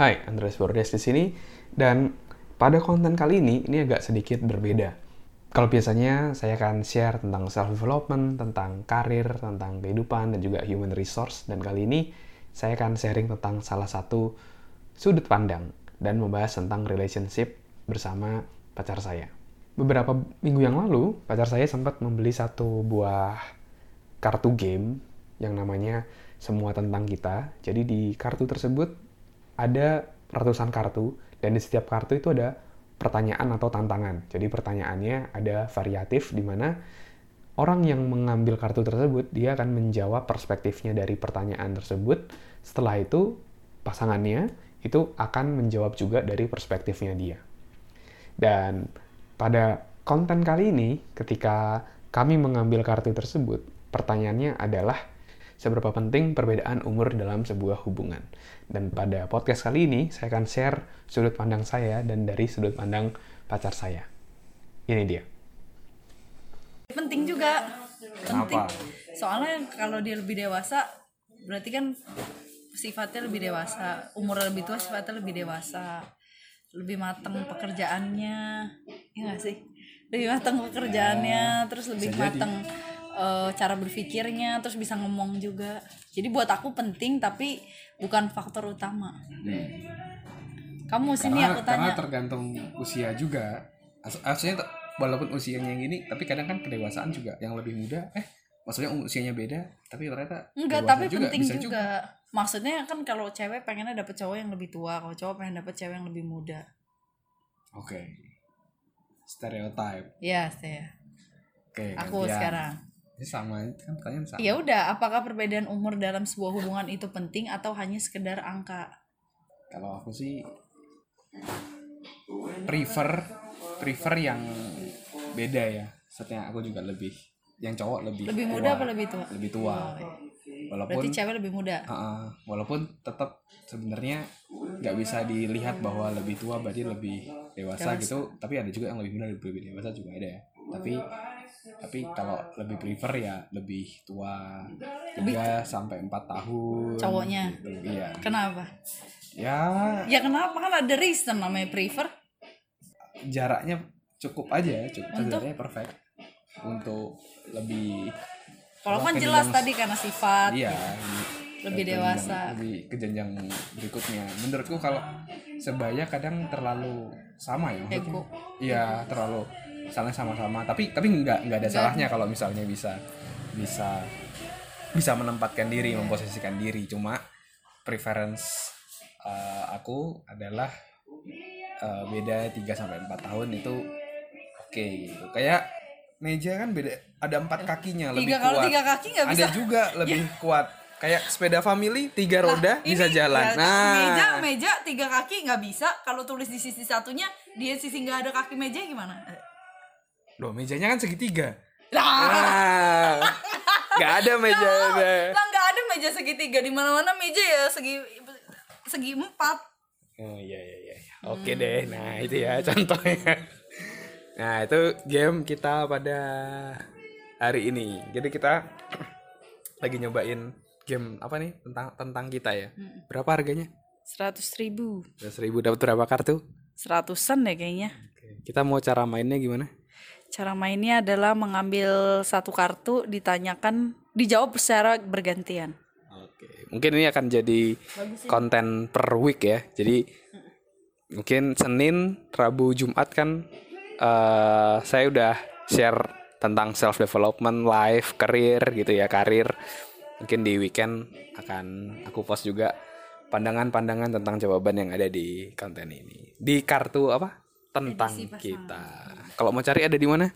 Hai, Andreas Bordes di sini dan pada konten kali ini ini agak sedikit berbeda. Kalau biasanya saya akan share tentang self development, tentang karir, tentang kehidupan dan juga human resource dan kali ini saya akan sharing tentang salah satu sudut pandang dan membahas tentang relationship bersama pacar saya. Beberapa minggu yang lalu, pacar saya sempat membeli satu buah kartu game yang namanya Semua Tentang Kita. Jadi di kartu tersebut ada ratusan kartu dan di setiap kartu itu ada pertanyaan atau tantangan. Jadi pertanyaannya ada variatif di mana orang yang mengambil kartu tersebut dia akan menjawab perspektifnya dari pertanyaan tersebut. Setelah itu pasangannya itu akan menjawab juga dari perspektifnya dia. Dan pada konten kali ini ketika kami mengambil kartu tersebut, pertanyaannya adalah seberapa penting perbedaan umur dalam sebuah hubungan. Dan pada podcast kali ini, saya akan share sudut pandang saya dan dari sudut pandang pacar saya. Ini dia. Penting juga. Penting. Kenapa? Soalnya kalau dia lebih dewasa, berarti kan sifatnya lebih dewasa. Umur lebih tua sifatnya lebih dewasa. Lebih matang pekerjaannya. Ya gak sih? Lebih matang pekerjaannya, terus lebih bisa jadi. Eh, cara berpikirnya, terus bisa ngomong juga. Jadi buat aku penting tapi bukan faktor utama. Kamu sini karena, aku karena tanya. tergantung usia juga t- walaupun usianya yang gini tapi kadang kan kedewasaan juga yang lebih muda eh maksudnya usianya beda tapi ternyata Enggak, tapi penting bisa juga. Maksudnya kan kalau cewek pengennya dapet cowok yang lebih tua, kalau cowok pengen dapet cewek yang lebih muda. oke stereotype Ya, saya. oke Aku gantian. sekarang. Ini sama kan pertanyaan sama Ya udah, apakah perbedaan umur dalam sebuah hubungan itu penting atau hanya sekedar angka? kalau aku sih prefer prefer yang beda ya Setnya aku juga lebih yang cowok lebih Lebih tua, muda apa lebih tua? lebih tua Oh, iya. walaupun Berarti cewek lebih muda. Uh, walaupun tetap sebenarnya nggak bisa dilihat bahwa lebih tua berarti lebih dewasa, Dewasa. gitu tapi ada juga yang lebih muda lebih dewasa juga ada ya tapi tapi kalau lebih prefer ya lebih tua tiga sampai empat tahun Cowoknya? gitu. iya Kenapa? ya Ya kenapa kan ada reason namanya prefer? jaraknya cukup aja cukup Untuk? jaraknya perfect untuk lebih Kalau kan jelas jenjang- tadi karena sifat. iya Lebih ke dewasa. jenjang- lebih ke jenjang berikutnya menurutku kalau sebaya kadang terlalu sama ya maksudnya Ego. iya terlalu misalnya sama-sama. Tapi tapi nggak nggak ada Nggak. salahnya kalau misalnya bisa bisa bisa menempatkan diri memposisikan diri. Cuma preference uh, aku adalah uh, beda 3 sampai 4 tahun itu oke gitu. Kayak meja kan beda ada empat kakinya lebih Tiga kalau kuat. tiga kaki nggak bisa. ada juga lebih kuat. Kayak sepeda family tiga roda bisa Ini, jalan. ya, nah. meja meja tiga kaki nggak bisa. Kalau tulis di sisi satunya dia sisi nggak ada kaki meja gimana loh mejanya kan segitiga lah nah nggak ada meja lah nggak ada meja segitiga di mana mana meja ya segi segi empat Oh iya iya iya. Oke deh. Nah, itu ya contohnya. Nah, itu game kita pada hari ini. Jadi kita lagi nyobain game apa nih tentang tentang kita ya. Berapa harganya? seratus ribu Seratus ribu dapat berapa kartu? seratusan deh kayaknya Oke. Kita mau cara mainnya gimana? Cara mainnya adalah mengambil satu kartu ditanyakan dijawab secara bergantian Oke. Mungkin ini akan jadi konten per week ya. Jadi mungkin Senin, Rabu, Jumat kan eh saya udah share tentang self development, life, karir gitu ya, karir. Mungkin di weekend akan aku post juga pandangan-pandangan tentang jawaban yang ada di konten ini. Di kartu apa? Tentang kita. Kalau mau cari ada di mana?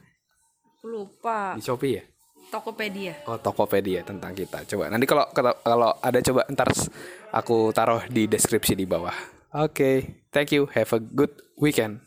aku lupa Di Shopee ya? Tokopedia Oh Tokopedia tentang kita. Coba nanti kalau kalau ada coba ntar aku taruh di deskripsi di bawah. Oke, thank you. Have a good weekend.